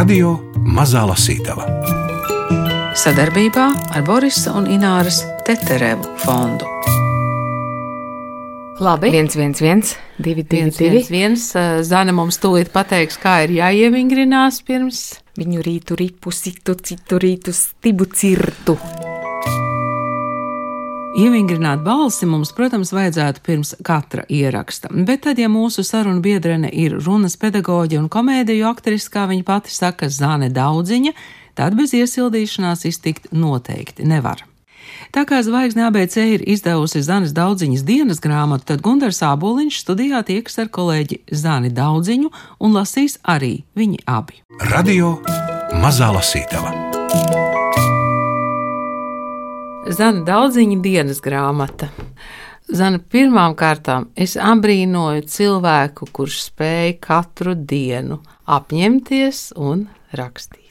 Radio Mazā Lasītava sadarbībā ar Borisa un Ināras Teterevu fondu. Labi. 1, 1, 1, 2, 2, 2. 1. Zana mums tūlīt pateiks, kā ir jāievingrinās pirms viņu rītu ripu, citu, citu rītu stibu cirtu. Ievingrināt balsi mums, protams, vajadzētu pirms katra ieraksta, bet tad, ja mūsu sarunu biedrene ir runas pedagoģe un komēdiju aktrise, kā viņa pati saka, Zāne Daudziņa, tad bez iesildīšanās iztikt noteikti nevar. Tā kā zvaigzne ABC ir izdevusi Zanes Daudziņas dienas grāmatu, tad Gunārs Aboliņš studijā tieks ar kolēģi Zani Daudziņu un lasīs arī viņi abi. Radio Mazā Lasītava. Zana Daudziņa dienas grāmata. Zana, pirmām kārtām es abrīnoju cilvēku, kurš spēja katru dienu apņemties un rakstīt.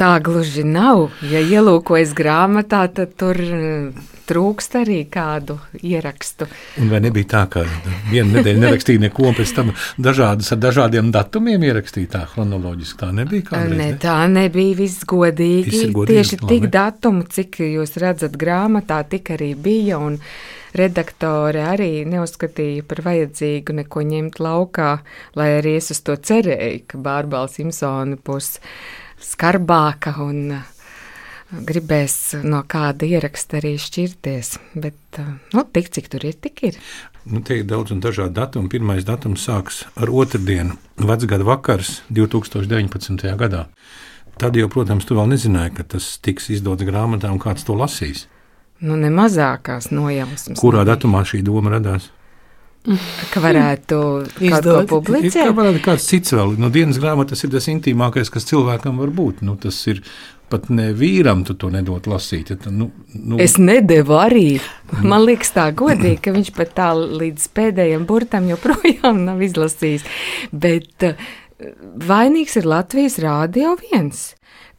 Tā gluži nav. Ja ielūkojas grāmatā, tad tur eh, trūkst arī kādu ierakstu. Un vai nebija tā, ka vienu nedēļu nerakstīja neko, un pēc tam dažādas ar dažādiem datumiem ierakstīja tā chronoloģiski? Tā nebija kādreiz, ne, ne? tā nebija viss godīgi. Viss godīgi Tieši labi. tik datumu, cik jūs redzat grāmatā, tik arī bija. Un redaktore arī neuzskatīja par vajadzīgu neko ņemt laukā, lai arī es uz to cerēju, ka Bārbāla Simpsona būs skarbāka un uh, gribēs no kāda ieraksta arī šķirties. Bet uh, nu, tik cik tur ir, tik ir. Nu, te ir daudz un dažādi datumi. Pirmais datums sākas ar otrdienu, vecgada vakars 2019. gadā. Tad jau, protams, tu vēl nezināji, ka tas tiks izdots grāmatā un kāds to lasīs. Nu, ne mazākās nojausmas. Kurā datumā šī doma radās? Ka varētu ko publicēt. Kā varētu kāds cits vēl. No dienas grāmatas ir tas intīmākais, kas cilvēkam var būt. Nu, tas ir pat ne vīram, tu to nedod lasīt. Ja, nu, nu. Es nedevu arī. Man liekas tā godīgi, ka viņš pat tā līdz pēdējiem burtam joprojām nav izlasījis. Bet eh, vainīgs ir Latvijas Rādio viens.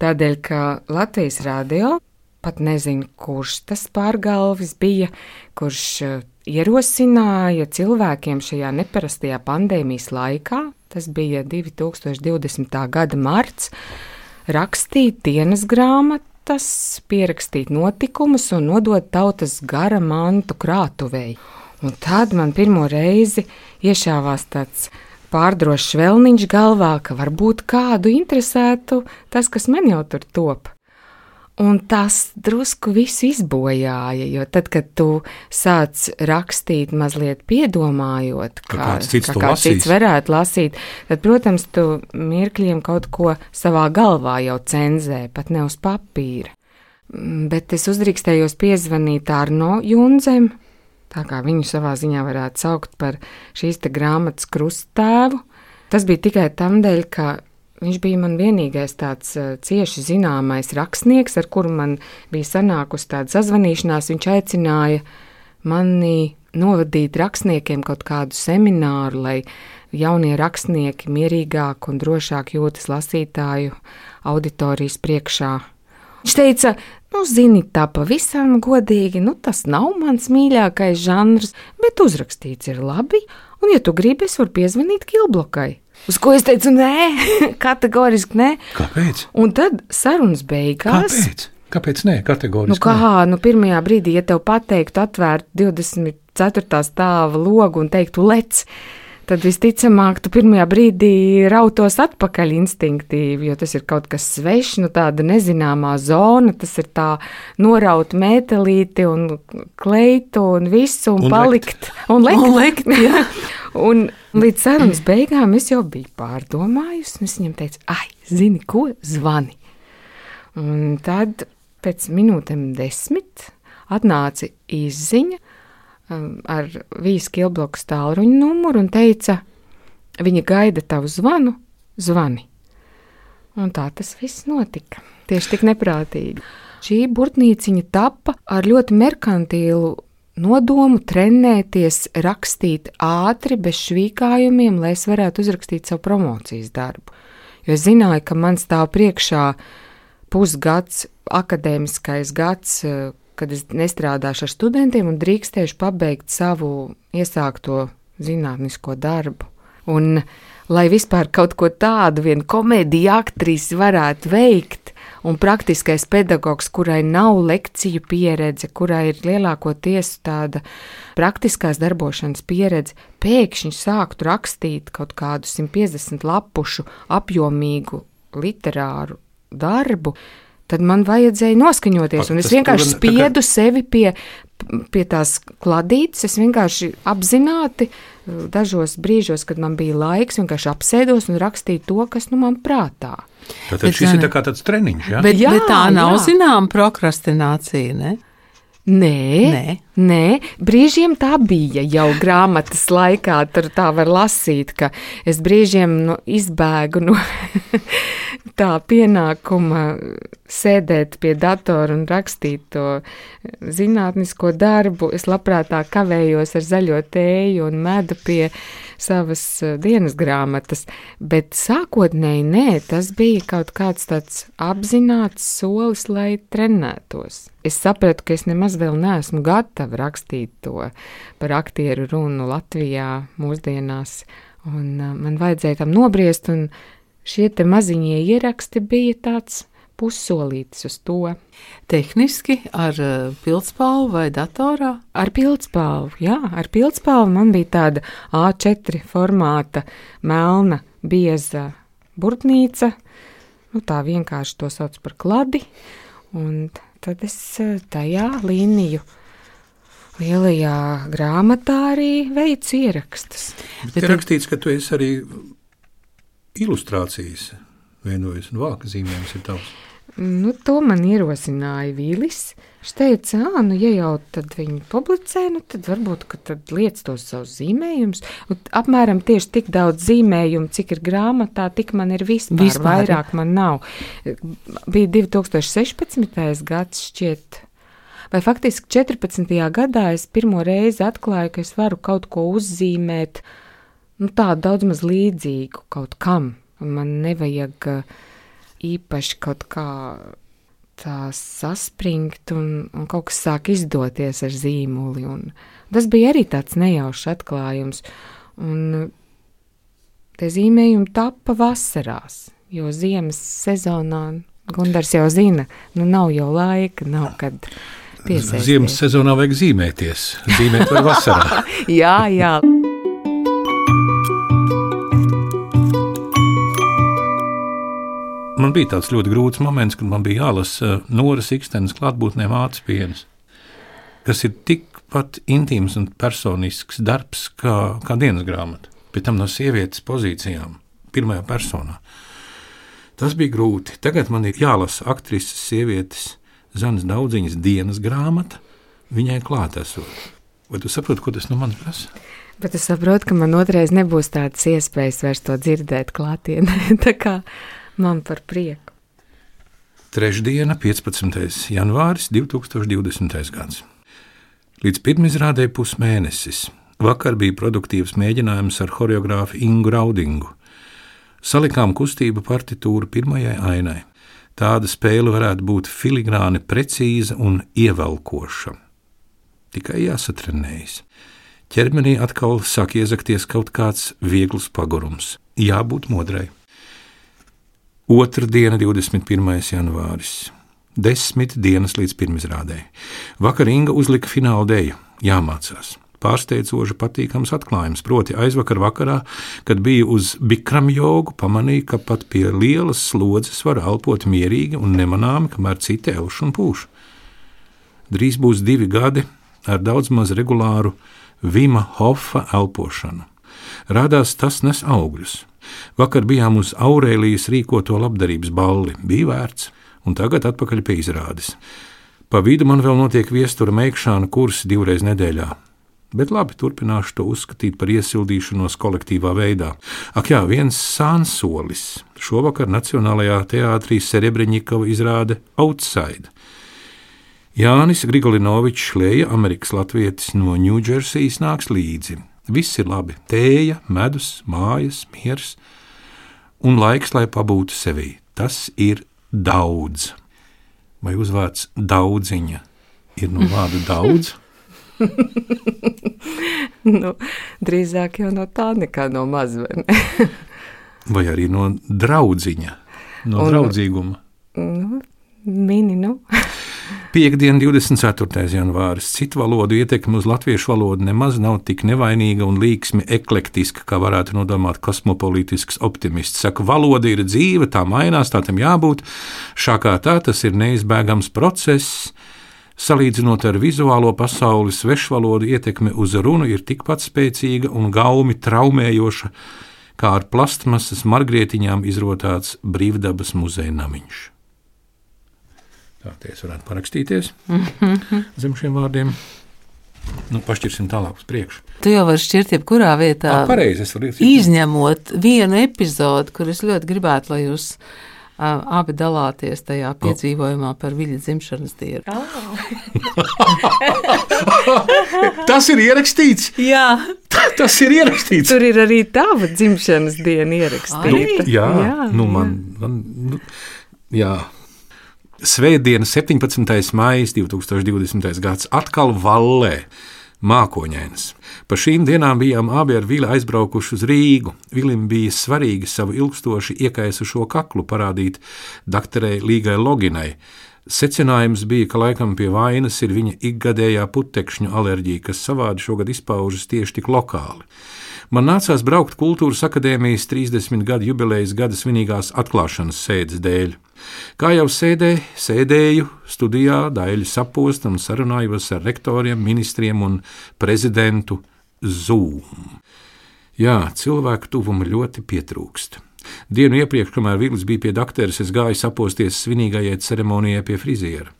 Tādēļ, ka Latvijas Rādio pat nezinu, kurš tas pārgalvis bija, kurš eh, ierosināja cilvēkiem šajā neparastajā pandēmijas laikā, tas bija 2020. gada marts, rakstīt dienas grāmatas, pierakstīt notikumus un nodot tautas gara mantu krātuvēji. Un tad man pirmo reizi iešāvās tāds pārdrošs vēlniņš galvā, ka varbūt kādu interesētu tas, kas man jau tur top. Un tas drusku visu izbojāja, jo tad, kad tu sāc rakstīt, mazliet piedomājot, kā, kā kāds cits, kā kāds cits varētu lasīt, tad, protams, tu mirkļiem kaut ko savā galvā jau cenzē, pat ne uz papīra. Mm, bet es uzdrīkstējos piezvanīt Arno Junzem, tā kā viņu savā ziņā varētu saukt par šīs te grāmatas krusttēvu. Tas bija tikai tam dēļ, ka Viņš bija man vienīgais tāds uh, cieši zināmais rakstnieks, ar kuru man bija sanākusi tāda sazvanīšanās. Viņš aicināja mani novadīt rakstniekiem kaut kādu semināru, lai jaunie rakstnieki mierīgāk un drošāk jūtas lasītāju auditorijas priekšā. Viņš teica, nu, zini, tā pavisam godīgi, nu, tas nav mans mīļākais žanrs, bet uzrakstīts ir labi, un, ja tu gribi, es varu piezvanīt Kilblokai. Uz ko es teicu, nē, kategoriski nē. Kāpēc? Un tad sarunas beigās. Kāpēc? Kāpēc nē, kategoriski? Nu, kā, nē? nu, pirmajā brīdī, ja tev pateiktu, atvērt 24. stāva logu un teiktu, lec, tad visticamāk, tu pirmajā brīdī rautos atpakaļ instinktīvi, jo tas ir kaut kas svešs, nu, tāda nezināmā zona, tas ir tā noraut mētelīti un kleitu un visu un, un palikt. Lekt. Un lekt. Un lekt jā. un līdz sarunas beigām es jau biju pārdomājusi, un es viņam teicu, ai, zini ko, zvani. Un tad pēc minūtēm desmit atnāca izziņa um, ar vīzu kilbloku tālruņa numuru un teica, viņa gaida tavu zvanu, zvani. Un tā tas viss notika. Tieši tik neprātīgi. Šī burtnīciņa tappa ar ļoti merkantīlu nodomu trenēties, rakstīt ātri, bez švīkājumiem, lai es varētu uzrakstīt savu promocijas darbu. Jo es zināju, ka man stāv priekšā pusgads, akadēmiskais gads, eh, kad es nestrādāšu ar studentiem un drīkstēšu pabeigt savu iesākto zinātnisko darbu. Un lai vispār kaut ko tādu viena komēdija aktrise varētu veikt, un praktiskais pedagogs, kurai nav lekciju pieredze, kurai ir lielākoties tāda praktiskās darbošanas pieredze, pēkšņi sāktu rakstīt kaut kādu 150 lapušu apjomīgu literāru darbu, tad man vajadzēja noskaņoties, un es vienkārši spiedu sevi pie, pie tās kladītes. Es vienkārši apzināti dažos brīžos, kad man bija laiks, vienkārši apsēdos un rakstīju to, kas nu man prātā. Tātad bet, šis ir tā kā tāds treniņš, ja? bet, jā, bet tā nav jā. zinām prokrastinācija, ne? Nē, nē. nē, brīžiem tā bija jau grāmatas laikā. Tur tā var lasīt, ka es brīžiem nu, izbēgu no tā pienākuma sēdēt pie datora un rakstīt to zinātnisko darbu. Es labprāt tā kavējos ar zaļo tēju un medu pie savas eh, dienas grāmatas, bet sākotnēji nē, tas bija kaut kāds tāds apzināts solis, lai trenētos. Es sapratu, ka es nemaz vēl neesmu gatava rakstīt to par aktieru runu Latvijā mūsdienās, un uh, man vajadzēja tam nobriest, un šie te maziņie ieraksti bija tāds pussolītis uz to. Tehniski ar uh, pildspalvu vai datorā? Ar pildspalvu, jā, ar pildspalvu man bija tāda A4 formāta, melna, bieza burtnīca. Nu, tā vienkārši to sauc par kladi. Un tad es uh, tajā līniju lielajā grāmatā arī veicu ierakstus. Bet ir rakstīts, ka tu esi arī ilustrācijas vienojis un vāka zīmējums ir tavs. Nu, to man ierosināja Vīlis. Viņš teica, ah, nu, ja jau viņi publicē, nu, tad varbūt tad liec tos savus zīmējumus. Apmēram tieši tik daudz zīmējumu, cik ir grāmatā, tik man ir vispār. vispār vairāk man nav. Bija 2016. gads šķiet. Vai faktiski 14. gadā es pirmo reizi atklāju, ka es varu kaut ko uzzīmēt, nu, tādu daudz maz līdzīgu kaut kam. Man nevajag uh, īpaši kaut kā tā saspringt, un, un kaut kas sāk izdoties ar zīmoli. Tas bija arī tāds nejaušs atklājums. Un tie zīmējumi tappa vasarās, jo ziemas sezonā Gundars jau zina, nu nav jau laika, nav kad. Piesaisties. Ziemas sezonā vajag zīmēties. Zīmēt var vasarā. jā, jā. Man bija tāds ļoti grūts moments, kad man bija jālasa uh, Noras Ikstenes klātbūtnē mācības pienas, kas ir tikpat intīms un personisks darbs kā, kā dienas grāmata, pie tam no sievietes pozīcijām, pirmajā personā. Tas bija grūti. Tagad man ir jālasa aktrises sievietes Zanas daudziņas dienas grāmata, viņai klātesot. Vai tu saproti, ko tas no manis prasa? Bet es saprotu, ka man otrais nebūs tādas iespējas vairs to dzirdēt klātienē. Man par prieku. Trešdiena, 15. janvāris 2020. gads. Līdz pirmizrādē pusmēnesis. Vakar bija produktīvs mēģinājums ar choreogrāfu Ingu Raudingu. Salikām kustību partitūru pirmajai ainai. Tāda spēle varētu būt filigrāni precīza un ievelkoša. Tikai jāsatrenējas. Ķermenī atkal sāk iezakties kaut kāds viegls pagurums. Jābūt modrai. Otra diena, 21. janvāris. Desmit dienas līdz pirmizrādēji. Vakar Inga uzlika fināla dēļu, jāmācās. Pārsteidzoši patīkams atklājums, proti, aizvakar vakarā, kad biju uz bikram jogu, pamanīju, ka pat pie lielas slodzes var elpot mierīgi un nemanāmi, kamēr citi elš un pūš. Drīz būs divi gadi ar daudz maz regulāru Vima Hofa elpošanu. Rādās tas nes augļus. Vakar bijām uz Aurēlijas rīkoto labdarības balli, bija vērts, un tagad atpakaļ pie izrādes. Pa vidu man vēl notiek viestura meikšana kursi divreiz nedēļā. Bet labi, turpināšu to uzskatīt par iesildīšanos kolektīvā veidā. Ak, jā, viens sānsolis. Šovakar Nacionālajā teātrī Serebreņikova izrāde Outside. Jānis Grigolinovičs Šlēja, Amerikas latvietis no Ņūdžersijas, nāks līdzi. Viss ir labi. Tēja, medus, mājas, miers un laiks, lai pabūtu sevī. Tas ir daudz. Vai uzvārds daudziņa ir no vārda daudz? nu, drīzāk jau no tā nekā no mazvērna. vai arī no draudziņa, no Un- draudzīguma. Nu, mini, nu. Piektdien, 24. janvāris. Citu valodu ietekme uz latviešu valodu nemaz nav tik nevainīga un līksmi eklektiska, kā varētu nodomāt kosmopolītisks optimists. Saka, valoda ir dzīva, tā mainās, tā tam jābūt. Šā kā tā tas ir neizbēgams process. Salīdzinot ar vizuālo pasauli, svešvalodu ietekme uz runu ir tikpat spēcīga un gaumi traumējoša, kā ar plastmasas margrietiņām izrotāts brīvdabas muzeja namiņš. Tā tie varētu parakstīties zem šiem vārdiem. Nu, pašķirsim tālāk uz priekšu. Tu jau vari šķirt jebkurā vietā. Tā pareizi, es varu Izņemot vienu epizodi, kur es ļoti gribētu, lai jūs abi dalāties tajā piedzīvojumā par viņa dzimšanas dienu. Tas ir ierakstīts. Jā, Tas ir ierakstīts. Tur ir arī tava dzimšanas diena ierakstīta. Jā, jā, nu man, man nu, jā. Svētdiena, 17. maija 2020. gads, atkal vallē. Mākoņainas. Pa šīm dienām bijām abi ar Vili aizbraukuši uz Rīgu. Vilim bija svarīgi savu ilgstoši iekaisušo kaklu parādīt doktorai Līgai Loginai. Secinājums bija, ka laikam pie vainas ir viņa ikgadējā putekšņu alerģija, kas savādi šogad izpaužas tieši tik lokāli. Man nācās braukt Kultūras akadēmijas 30 gadu jubilejas gada svinīgās atklāšanas sēdes dēļ. Kā jau sēdē, sēdēju studijā, daļu sapost un sarunājos ar rektoriem, ministriem un prezidentu Zoom. Jā, cilvēku tuvuma ļoti pietrūkst. Dienu iepriekš, kamēr Viglis bija pie doktora, es gāju saposties svinīgajai ceremonijai pie friziera.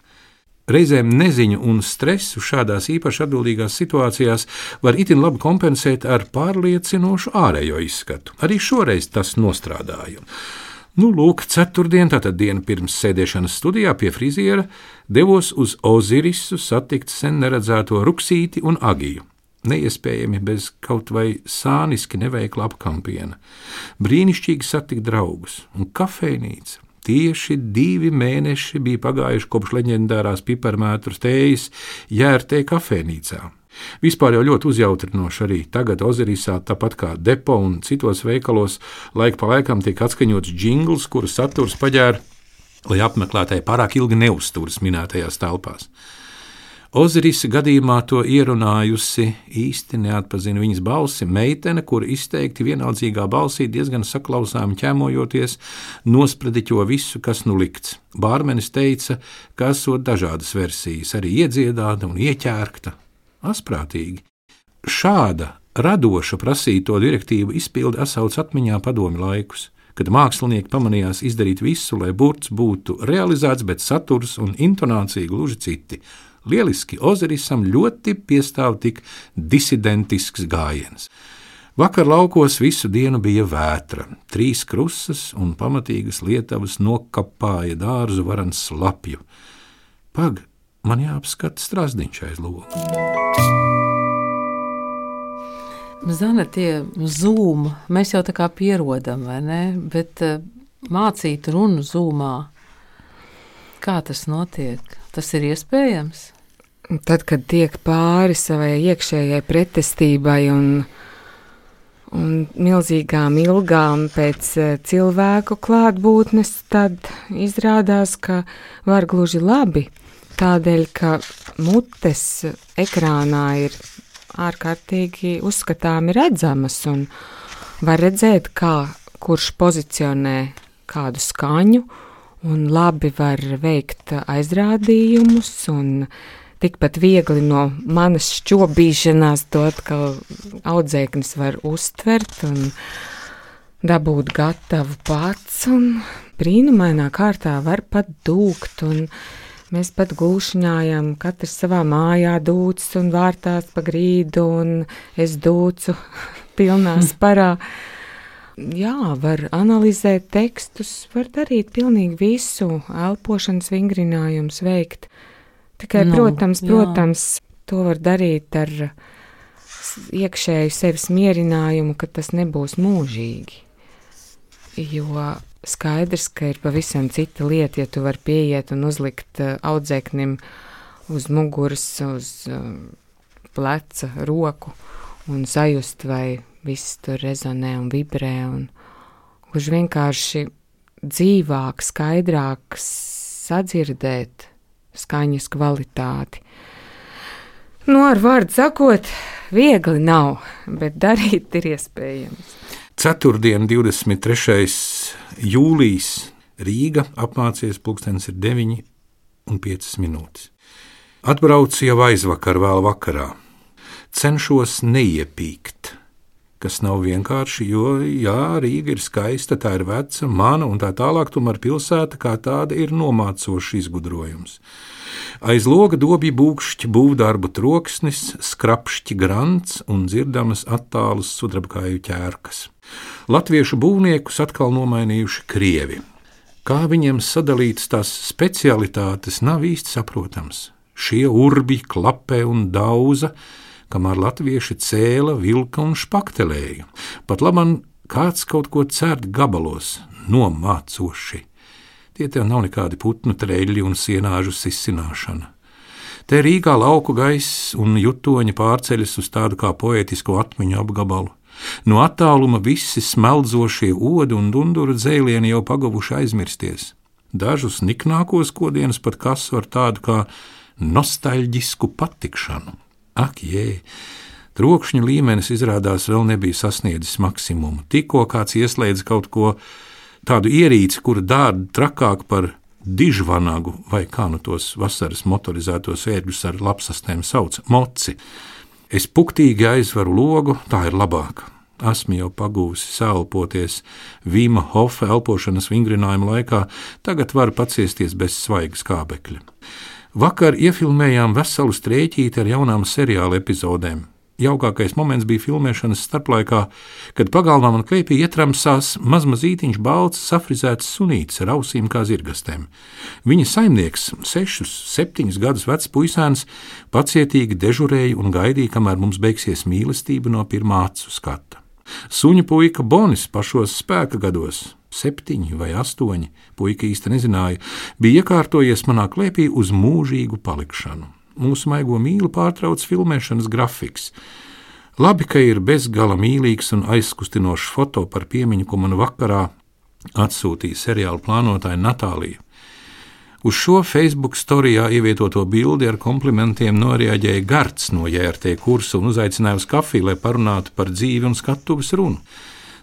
Reizēm neziņu un stresu šādās īpaši atbildīgās situācijās var itin labi kompensēt ar pārliecinošu ārējo izskatu. Arī šoreiz tas nostrādāja. Nu, lūk, ceturtdien, tātad diena pirms sēdēšanas studijā pie friziera, devos uz Ozirisu satikt sen neredzēto ruksīti un agiju. Neiespējami bez kaut vai sāniski neveikla apkampiena. Brīnišķīgi satikt draugus un kafejnīca. Tieši divi mēneši bija pagājuši kopš leģendārās piparmētru tējas jērtē kafejnīcā. Vispār jau ļoti uzjautrinoši arī tagad Ozerisā, tāpat kā depo un citos veikalos, laik pa laikam tiek atskaņots jingls, kuru saturs paģēra, lai apmeklētāji pārāk ilgi neuzturas minētajās telpās. Ozerisa gadījumā to ierunājusi īsti neatpazina viņas balsi meitene, kur izteikti vienaldzīgā balsī diezgan saklausām ķēmojoties, nosprediķo visu, kas nu likts. Bārmenis teica, ka esot dažādas versijas, arī iedziedāta un ieķērkta. Asprātīgi. Šāda radoša prasīto direktīvu izpildi asauc atmiņā padomi laikus, kad mākslinieki pamanījās izdarīt visu, lai burts būtu realizēts, bet saturs un intonācija gluži citi. Lieliski Ozerisam ļoti piestāv tik disidentisks gājiens. Vakar laukos visu dienu bija vētra, trīs krusas un pamatīgas lietavas nokapāja dārzu varans slapju. Pag, man jāapskata strāzdiņš aiz logu. Zana, tie zūmi, mēs jau tā kā pierodam, vai ne? Bet uh, mācīt runu zūmā, kā tas notiek? Tas ir iespējams. Tad, kad tiek pāri savai iekšējai pretestībai un, un milzīgām ilgām pēc eh, cilvēku klātbūtnes, tad izrādās, ka var gluži labi. Tādēļ, ka mutes ekrānā ir ārkārtīgi uzskatāmi redzamas un var redzēt, kā kurš pozicionē kādu skaņu, un labi var veikt aizrādījumus, un tikpat viegli no manas šķobīšanās to atkal audzēknis var uztvert un dabūt gatavu pats, un brīnumainā kārtā var pat dūkt, un mēs pat gulšņājam, katrs savā mājā dūts un vārtās pa grīdu, un es dūcu pilnā sparā. Jā, var analizēt tekstus, var darīt pilnīgi visu, elpošanas vingrinājumus veikt. Tikai, Nu, protams, jā. protams, to var darīt ar iekšēju sevis mierinājumu, ka tas nebūs mūžīgi. Jo skaidrs, ka ir pavisam cita lieta, ja tu vari pieiet un uzlikt eh, audzēknim uz muguras, uz eh, pleca roku un sajust, vai viss tur rezonē un vibrē un, gluži vienkārši dzīvāk, skaidrāk sadzirdēt skaņas kvalitāti. Nu, ar vārdu sakot, viegli nav, bet darīt ir iespējams. Ceturtdien, 23. jūlijas Rīga apmācies pulkstenis ir 9 un 5 minūtes. Atbraucu jau aizvakar, vēl vakarā. Cenšos neiepīkt kas nav vienkārši, jo, jā, Rīga ir skaista, tā ir veca, mana un tā tālāk, tomēr pilsēta kā tāda ir nomācošs izgudrojums. Aiz loga dobja būkšķi, būvdarbu troksnis, skrapšķi grants un dzirdamas attālus sudrabkāju ķērkas. Latviešu būvniekus atkal nomainījuši krievi. Kā viņiem sadalītas tās specialitātes, nav īsti saprotams. Šie urbi, klapē un dauza, kamēr latvieši cēla, vilka un špaktelēja. Pat labam kāds kaut ko cērt gabalos, nomācoši. Tie tev nav nekādi putnu treļļi un sienāžu sisināšana. Te Rīgā lauku gaiss un jutoņi pārceļas uz tādu kā poetisku atmiņu apgabalu. No attāluma visi smeldzošie odi un dunduru dzēlieni jau pagavuši aizmirsties. Dažus niknākos kodienas pat kasu ar tādu kā nostalģisku patikšanu. Ak, jē! Trokšņa līmenis izrādās vēl nebija sasniedzis maksimumu. Tikko kāds ieslēdz kaut ko tādu ierīci, kura dārda trakāk par dižvanagu, vai kā nu tos vasaras motorizētos ērģus ar lapsastēm sauc, moci. Es puktīgi aizveru logu, tā ir labāk. Esmu jau pagūsi sēlpoties Vīma Hofa elpošanas vingrinājuma laikā, tagad varu paciesties bez svaigas kābekļa. Vakar iefilmējām veselu strēķīti ar jaunām seriāla epizodēm. Jaukākais moments bija filmēšanas starplaikā, kad pagalmā man kleipī ietramsās mazmazītiņš balts, safrizēts sunītis ar ausīm kā zirgastēm. Viņa saimnieks, sešus, septiņus gadus vecs puisēns, pacietīgi dežurēja un gaidīja, kamēr mums beigsies mīlestība no pirmā acu skata. Suņa puika Bonis pašos spēka gados septiņi vai astoņi, puika īsti nezināja, bija iekārtojies manā klēpī uz mūžīgu palikšanu. Mūsu maigo mīlu pārtrauc filmēšanas grafiks. Labi, ka ir bezgala mīlīgs un aizkustinošs foto par piemiņu, ko man vakarā atsūtīja seriāla plānotāja Natālija. Uz šo Facebook storijā ievietoto bildi ar komplimentiem noreaģēja Garts no JRT kursa un uzaicināja uz kafiju, lai parunātu par dzīvi un skatuves runu.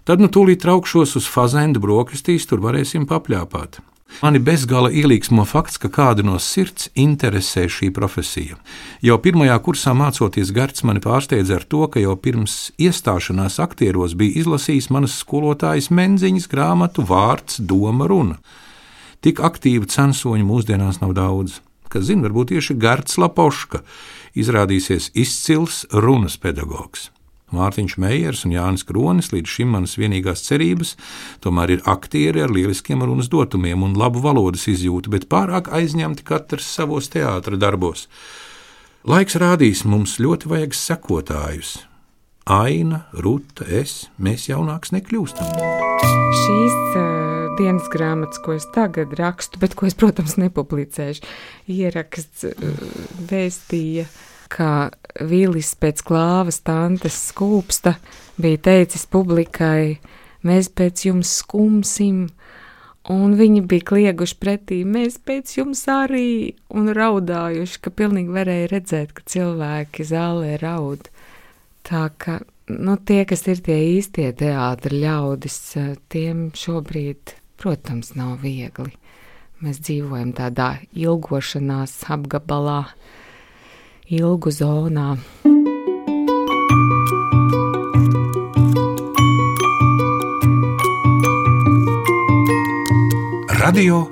Tad nu tūlīt traukšos uz fazendu brokastīs, tur varēsim papļāpāt. Mani bezgala ielīgsmo fakts, ka kādu no sirds interesē šī profesija. Jau pirmajā kursā mācoties Garts mani pārsteidza ar to, ka jau pirms iestāšanās aktieros bija izlasījis manas skolotājas menziņas grāmatu vārds Doma runa. Tik aktīvu censoņu mūsdienās nav daudz. Kas zina, varbūt tieši Garts Lapoška izrādīsies izcils runas pedagogs. Mārtiņš Meijers un Jānis Kronis līdz šim manas vienīgās cerības, tomēr ir aktieri ar lieliskiem runas dotumiem un labu valodas izjūtu, bet pārāk aizņemti katrs savos teātras darbos. Laiks rādīs, mums ļoti vajag sekotājus. Aina, Ruta, es, mēs jaunāks nekļūstam. Šīs uh, dienas grāmatas, ko es tagad rakstu, bet ko es, protams, nepublicēšu, ieraksts uh, vēstīja ka Vīlis pēc klāvas tantes skūpsta bija teicis publikai, mēs pēc jums skumsim, un viņi bija klieguši pretī, mēs pēc jums arī, un raudājuši, ka pilnīgi varēja redzēt, ka cilvēki zālē raud. Tā ka, nu, tie, kas ir tie īstie teātri ļaudis, tiem šobrīd, protams, nav viegli. Mēs dzīvojam tādā ilgošanās apgabalā, ilgu zonā. Radio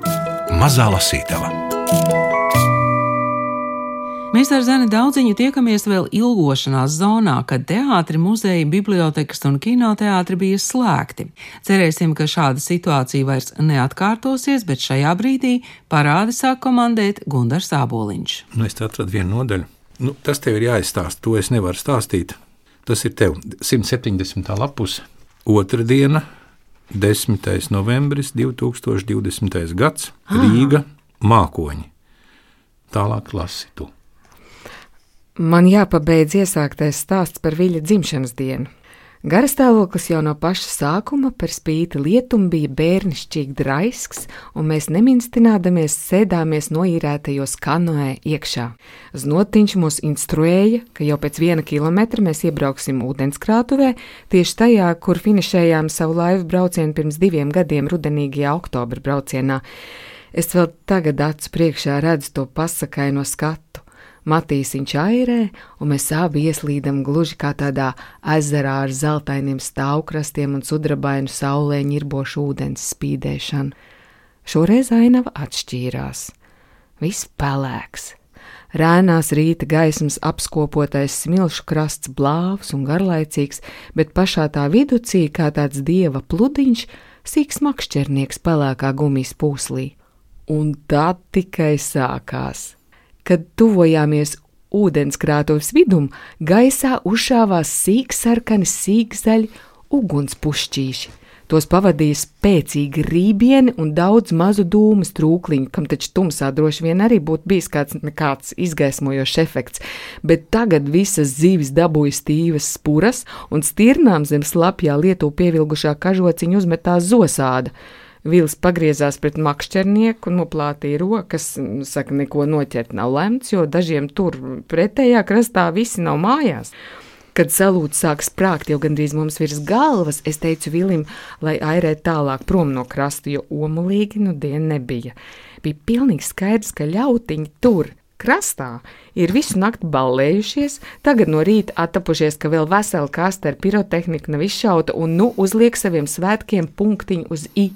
Mazā Lasītava. Mēs ar Zeni daudziņu tiekamies vēl ilgošanās zonā, kad teātri, muzeji, bibliotekas un kinoteātri bija slēgti. Cerēsim, ka šāda situācija vairs neatkārtosies, bet šajā brīdī parādi sāk komandēt Gundars Āboliņš. Nu, es atradu vienu nodaļu Nu, tas tev ir jāizstāsta. To es nevaru stāstīt. Tas ir tev 170. lapus, otra diena, 10. novembris 2020. gads, Rīga, mākoņi. Tālāk lasi tu. Man jāpabeidz iesāktais stāsts par viņa dzimšanas dienu. Garastāvoklis jau no paša sākuma par spīti lietum bija bērnišķīgi draisks, un mēs neminstinādamies sēdāmies noīrētajos kanoē iekšā. Znotiņš mūs instruēja, ka jau pēc viena kilometra mēs iebrauksim ūdenskrātuvē, tieši tajā, kur finišējām savu laivu braucienu pirms diviem gadiem rudenīgajā oktobra braucienā. Es vēl tagad acu priekšā redzu to pasakaino skatu Matīsiņš airē, un mēs abi ieslīdam gluži kā tādā ezerā ar zeltainiem stāvkrastiem un sudrabainu saulē ņirbošu ūdens spīdēšanu. Šoreiz ainava atšķīrās. Viss pelēks. Rēnās rīta gaismas apskopotais smilšu krasts blāvs un garlaicīgs, bet pašā tā viducī kā tāds dieva pludiņš, sīks makšķernieks pelēkā gumijas pūslī. Un tad tikai sākās. Kad tuvojāmies ūdenskrātuves vidum, gaisā uzšāvās sīksarkani sīkzaļi ugunspušķīši. Tos pavadīja spēcīgi rībieni un daudz mazu dūmu strūkliņu, kam taču tumsā droši vien arī būtu bijis kāds, kāds izgaismojošs efekts, bet tagad visas zivis dabūja stīvas spuras un stirnām zem slapjā lietu pievilgušā kažociņa uzmetās zosāda. Vils pagriezās pret makšķernieku un noplātīja rokas. Saka, neko noķert nav lemts, jo dažiem tur pretējā krastā visi nav mājās. Kad salūts sāk sprāgt jau gandrīz mums virs galvas, es teicu Vilim, lai airē tālāk prom no krasta, jo omulīgi nu diena nebija. Bija pilnīgi skaidrs, ka ļautiņi tur, krastā ir visu nakti ballējušies, tagad no rīta attapušies, ka vēl vesela kaste ar pirotehniku nav izšauta un nu uzliek saviem svētkiem punktiņu uz i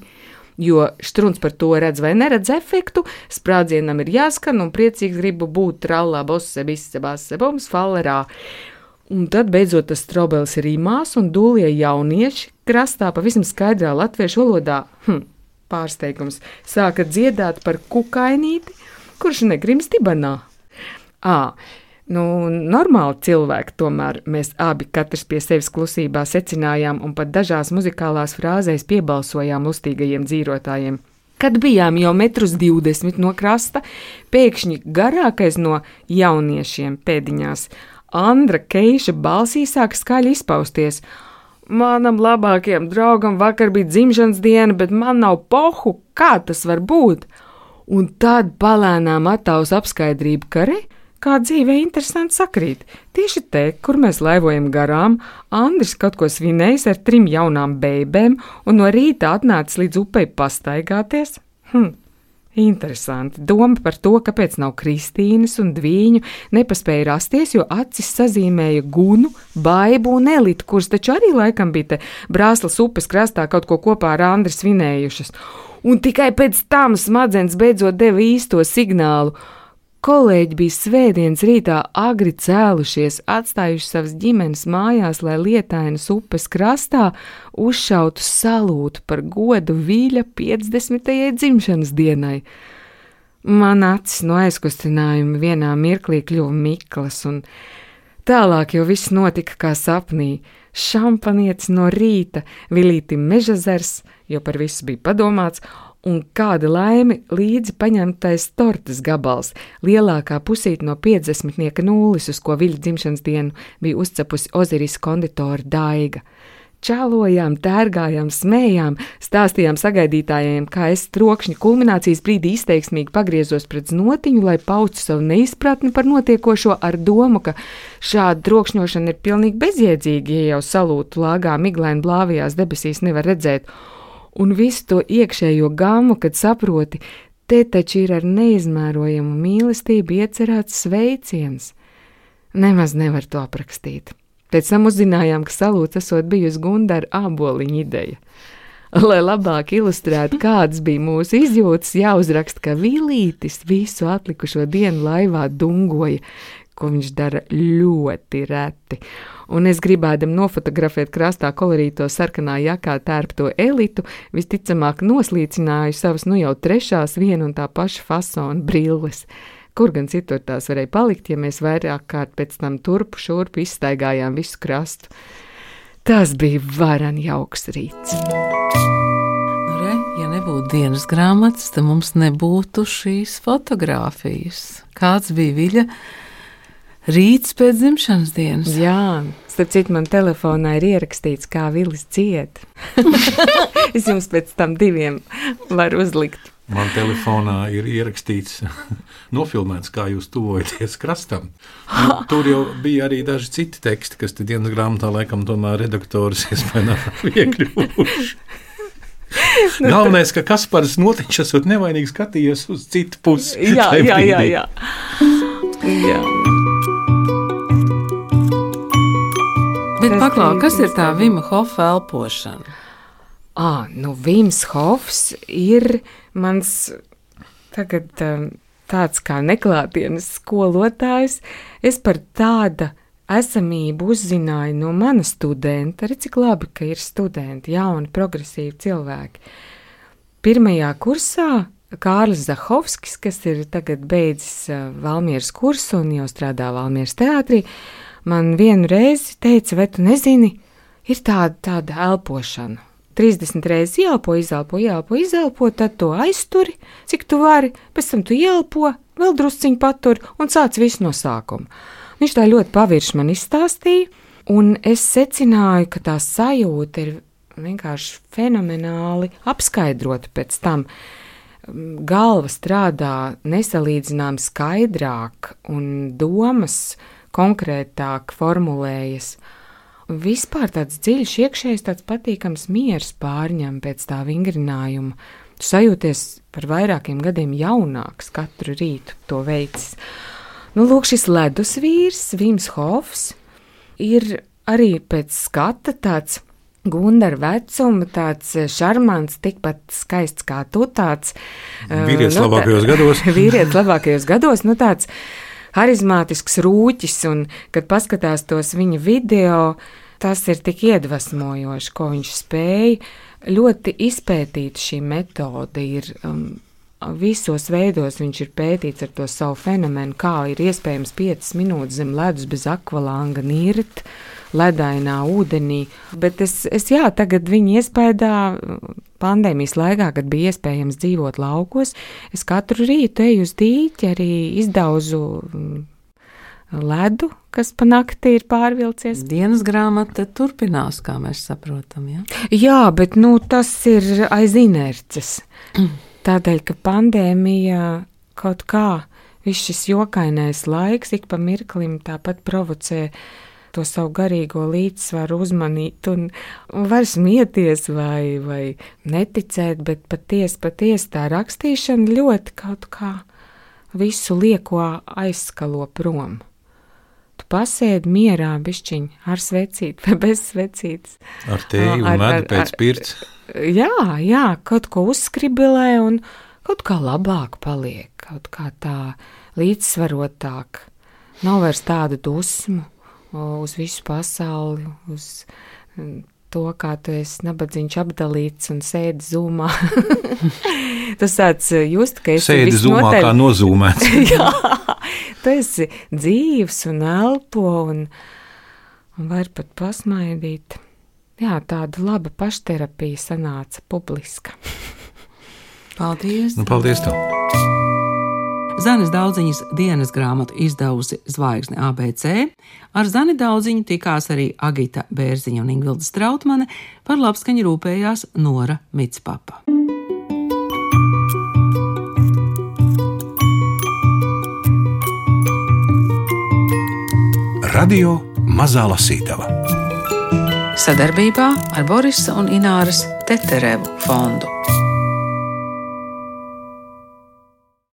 jo strūns par to redz vai neredz efektu, sprādzienam ir jāskan un priecīgs gribu būt trallā, bosse, bisse, basse, bums, fallerā. Un tad beidzot tas trobels ir īmās un dūlie jaunieši krastā pavisam skaidrā latviešu valodā. Hm, pārsteigums sāka dziedāt par kukainīti, kurš negrims dibanā. Ā, Nu, normāli cilvēki, tomēr mēs abi katrs pie sevis klusībā secinājām un pat dažās muzikālās frāzēs piebalsojām lustīgajiem dzīvotājiem. Kad bijām jau metrus 20 no krasta, pēkšņi garākais no jauniešiem pēdiņās, Andra Keiša balsī sāk skaļi izpausties. Manam labākajam draugam vakar bija dzimšanas diena, bet man nav pohu, kā tas var būt? Un tad palēnām attaus apskaidrību, ka re, kā dzīvē interesanti sakrīt. Tieši te, kur mēs laivojam garām, Andris kaut ko svinējis ar trim jaunām bērniem un no rīta atnācis līdz upei pastaigāties. Hm. Interesanti. Doma par to, kāpēc nav Kristīnas un Dvīņu, nepaspēja rasties, jo acis sazīmēja gunu, baibu un elitu, kuras taču arī laikam bija te Brāzlas upes krastā kaut ko kopā ar Andri svinējušas. Un tikai pēc tam smadzenes beidzot deva īsto signālu. Kolēģi bija svētdienas rītā agri cēlušies, atstājuši savas ģimenes mājās, lai lietainas upes krastā uzšautu salūtu par godu vīļa 50. dzimšanas dienai. Man acis no aizkustinājuma vienā mirklī kļuva miklas, un tālāk jau viss notika kā sapnī. Šampanietis no rīta, vilīti mežazars, jo par visu bija padomāts, un kāda laime līdzi paņemtais tortes gabals, lielākā pusīte no 50 nulles, uz ko viļņa dzimšanas dienu bija uzcepusi Oziris konditora Daiga. Čālojām, tērgājām, smējām, stāstījām sagaidītājiem, kā es trokšņa kulminācijas brīdī izteiksmīgi pagriezos pret notiņu, lai paucu savu neizpratni par notiekošo ar domu, ka šāda trokšņošana ir pilnīgi bezjēdzīga, ja jau salūtu lāgā miglaini blāvajās debesīs nevar redzēt un visu to iekšējo gamu, kad saproti, te taču ir ar neizmērojamu mīlestību iecerēts sveiciens. Nemaz nevar to aprakstīt. Pēc tam uzzinājām, ka salūts esot bijusi Gundara āboliņa ideja. Lai labāk ilustrētu, kādas bija mūsu izjūtas, jāuzraksta, ka Vilītis visu atlikušo dienu laivā dungoja, ko viņš dara ļoti reti un es gribēdam nofotografēt krastā kolorīto sarkanā jakā tērpto elitu, visticamāk noslīcināju savas nu jau trešās viena un tā paša fasona brilles. Kur gan citur tās varēja palikt, ja mēs vairāk kārt pēc tam turpu šurpu izstaigājām visu krastu. Tas bija varani jauks rīts. Nu, re, ja nebūtu dienas grāmatas, tad mums nebūtu šīs fotogrāfijas. Kāds bija viļņa? Rīts pēc dzimšanas dienas. Jā, starp citu, man telefonā ir ierakstīts, kā Vilis ciet. es jums pēc tam diviem varu uzlikt. Man telefonā ir ierakstīts, nofilmēts, kā jūs tuvojaties krastam. Nu, tur jau bija arī daži citi teksti, kas dienas grāmatā laikam tomēr redaktoris iespējā iekļuvuši. Nu, Galvenais, ka Kaspars notiņš esot nevainīgi skatījies uz citu pusi. Jā, jā, jā, jā. jā. Bet paklā, kas ir tā Vima Hofa elpošana? Ah, nu Vims Hofs ir mans tagad um, tāds kā neklātienes skolotājs. Es par tāda esamību uzzināju no mana studenta. Arī cik labi, ka ir studenti, jauni, progresīvi cilvēki. Pirmajā kursā Kārlis Zahovskis, kas ir tagad beidzis Valmieras kursu un jau strādā Valmieras teātrī, man vienu reizi teica, vai tu nezini, ir tāda, tāda elpošana. 30 reizes ielpo, izelpo, ielpo, izelpo, tad to aizturi, cik tu vari, pēc tam tu ielpo, vēl drusciņi patur un sāc visu no sākuma. Viņš tā ļoti pavirši man izstāstīja, un es secināju, ka tā sajūta ir vienkārši fenomenāli apskaidrota pēc tam. Galva strādā nesalīdzinām skaidrāk, un domas konkrētāk formulējas. Vispār tāds dziļš, iekšējs, tāds patīkams miers pārņem pēc tā vingrinājuma. Tu sajūties par vairākiem gadiem jaunāks katru rītu to veids. Nu, lūk, šis ledus vīrs, Vims Hofs, ir arī pēc skata tāds Gundara vecuma, tāds šarmants, tikpat skaists kā tu. Tāds vīrietis nu, labākajos gados. vīrietis labākajos gados, nu tāds harizmātisks rūķis, un kad paskatās tos viņa video, tas ir tik iedvesmojoši, ko viņš spēja. Ļoti izpētīta šī metode ir. Um, visos veidos viņš ir pētīts ar to savu fenomenu, kā ir iespējams 5 minūtes zem ledus bez akvalanga nirt ledainā ūdenī. Bet es, es jā, tagad viņa iespējā pandēmijas laikā, kad bija iespējams dzīvot laukos, es katru rītu eju uz dīķi, arī izdauzu mm, ledu, kas pa nakti ir pārvilcies. Dienas grāmata turpinās, kā mēs saprotam. Ja? Jā, bet nu, tas ir aiz inerces. Tādēļ, ka pandēmija kaut kā, viss šis jokainais laiks ik pa mirklim tāpat provocē to savu garīgo līdzsvaru uzmanīt un, var smieties vai, vai neticēt, bet patiesi, patiesi tā rakstīšana ļoti kaut kā visu lieko aizskalo prom. Tu pasēdi mierā, bišķiņ, ar svecīti vai bez svecītes. Ar teju un medu pēc pirts jā, jā, kaut ko uzskribilē un kaut kā labāk paliek, kaut kā tā līdzsvarotāk. Nav vairs tādu dusmu uz visu pasauli, uz to, kā tu esi nabadzīgs apdalīts un sēdi zūmā. Tas tāds just, ka esi sēdi zūmā noteļ... kā nozūmēts. Jā, tu esi dzīvs un elpo un, un var pat pasmaidīt jā, tāda laba pašterapija sanāca publiska. paldies! Nu, paldies! Tev. Zanes daudziņas dienas grāmatu izdevusi Zvaigzne ABC. Ar Zani daudziņu tikās arī Agita Bērziņa un Ingvilda Strautmane, par labskaņu rūpējās Nora Mitspapa. Radio Mazā Lasītava sadarbībā ar Borisa un Ināras Teterevu fondu.